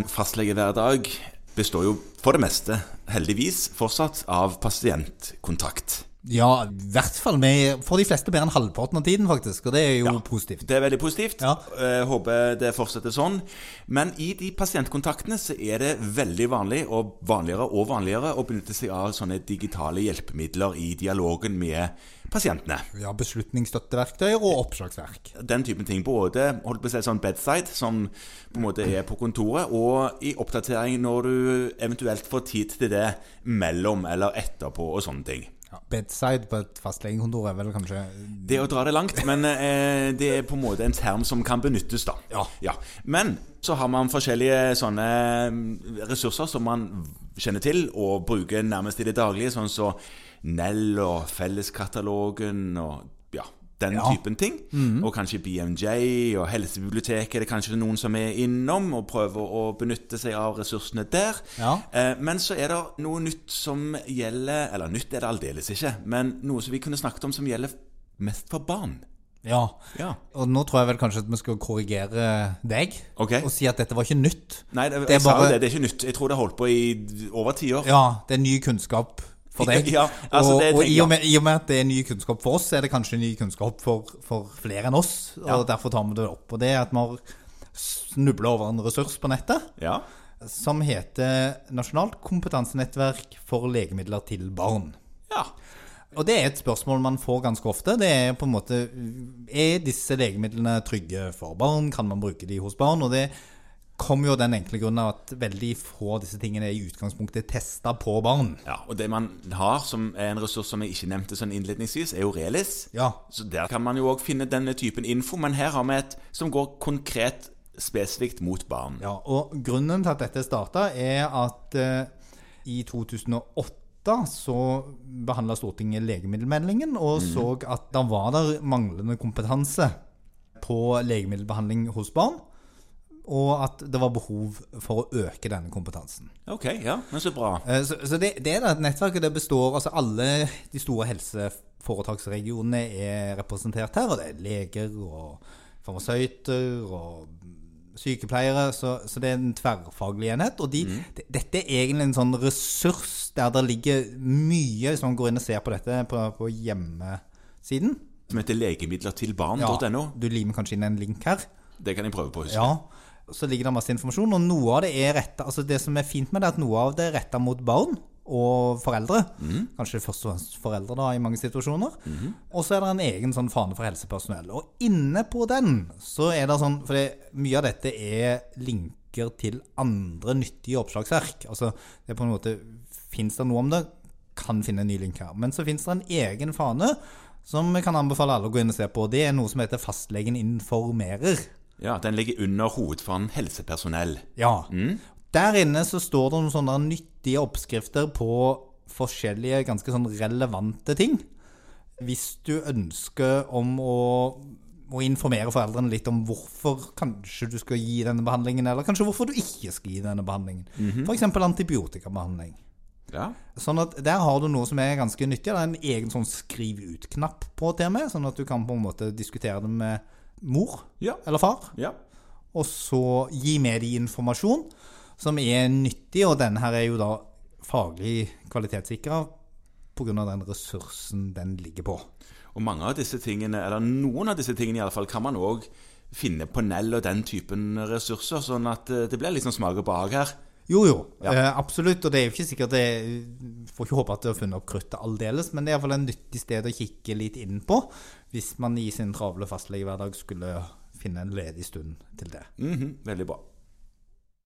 en fastlegehverdag består jo for det meste, heldigvis, fortsatt av pasientkontakt. Ja, i hvert fall med, for de fleste mer enn halvparten av tiden, faktisk. Og det er jo positivt. Det er veldig positivt. Ja. Jeg håper det fortsetter sånn. Men i de pasientkontaktene så er det veldig vanlig, og vanligere og vanligere, å benytte seg av sånne digitale hjelpemidler i dialogen med pasientene. Ja, Beslutningsstøtteverktøy og oppslagsverk. Den typen ting. Både holdt på å si sånn bedside, som på en måte er på kontoret, og i oppdatering når du eventuelt får tid til det mellom eller etterpå og sånne ting. Ja, bedside på et fastlegekontor er vel kanskje Det er å dra det langt, men eh, det er på en måte en term som kan benyttes, da. Ja. Men så har man forskjellige sånne mm, ressurser som man kjenner til og bruker nærmest i det daglige, sånn som Nell og Felleskatalogen og ja, den Ja. typen ting. Og kanskje BMJ og Helsebiblioteket er det kanskje noen som er innom og prøver å benytte seg av ressursene der. Ja. Eh, Men så er det noe nytt som gjelder Eller nytt er det aldeles ikke, men noe som vi kunne snakket om som gjelder mest for barn. Ja. Ja. Og nå tror jeg vel kanskje at vi skal korrigere deg okay. og si at dette var ikke nytt. Nei, det, Det er jeg sa jo det. Det er ikke nytt. Jeg tror det har holdt på i over ti år. Ja, det er ny kunnskap for deg. Ja, altså og det og i, og med, i og med at det er ny kunnskap for oss, er det kanskje ny kunnskap for, for flere enn oss. Og Ja. derfor tar vi det opp. Og det er at vi har snubla over en ressurs på nettet Ja. som heter Nasjonalt kompetansenettverk for legemidler til barn. ja. Og det er et spørsmål man får ganske ofte. Det er på en måte Er disse legemidlene trygge for barn? Kan man bruke de hos barn? Og det kommer jo den enkle grunnen av at veldig få av disse tingene er i utgangspunktet testa på barn. ja. Og det man har, som er en ressurs som jeg ikke nevnte sånn innledningsvis, er jo Relis. Ja. Så der kan man jo òg finne denne typen info, men her har vi et som går konkret spesifikt mot barn. Ja, og grunnen til at dette starta, er at eh, i 2008 så behandla Stortinget legemiddelmeldingen og så at det var der manglende kompetanse på legemiddelbehandling hos barn. Og at det var behov for å øke denne kompetansen. Ok, ja, men så bra. Eh, Så, så det, det er da et nettverk, det består altså Alle de store helseforetaksregionene er representert her. Og det er leger og farmasøyter og sykepleiere. Så, så det er en tverrfaglig enhet. Og de, det- dette er egentlig en sånn ressurs der det ligger mye Hvis man går inn og ser på dette på, på hjemmesiden Som heter legemidlertilbarn.no. Ja, Du limer kanskje inn en link her. Det kan jeg prøve på å huske. Ja, så ligger det masse informasjon, og noe av det er retta Altså det som er fint med det, er at noe av det er retta mot barn og foreldre. Kanskje først og fremst foreldre da, i mange situasjoner. Og så er det en egen sånn fane for helsepersonell. Og inne på den så er det sånn For det, mye av dette er linker til andre nyttige oppslagsverk. Altså det er på en måte Fins det noe om det? Kan finne en ny link her. Men så fins det en egen fane som jeg kan anbefale alle å gå inn og se på. Det er noe som heter Fastlegen informerer. Ja, Den ligger under hovedfanen helsepersonell. Ja. Der inne så står det noen sånne nyttige oppskrifter på forskjellige ganske sånn relevante ting. Hvis du ønsker om å, å informere foreldrene litt om hvorfor kanskje du skal gi denne behandlingen, eller kanskje hvorfor du ikke skal gi denne behandlingen. For F.eks. antibiotikabehandling. Ja. Sånn at Der har du noe som er ganske nyttig. Det er en egen sånn skriv ut-knapp på til og med, sånn at du kan på en måte diskutere det med mor Ja. eller far ja. og så gi med de informasjon som er nyttig, og denne her er jo da faglig kvalitetssikra pga. den ressursen den ligger på. Og mange av disse tingene, eller noen av disse tingene i alle fall, kan man òg finne på Nell og den typen ressurser, sånn at eh, det blir sånn smak og behag her. Jo, jo, Ja. eh, absolutt. Og det er jo ikke sikkert det Får ikke håpe at du har funnet opp kruttet aldeles, men det er iallfall en nyttig sted å kikke litt inn på hvis man i sin travle fastlegehverdag skulle finne en ledig stund til det. Mhm, veldig bra.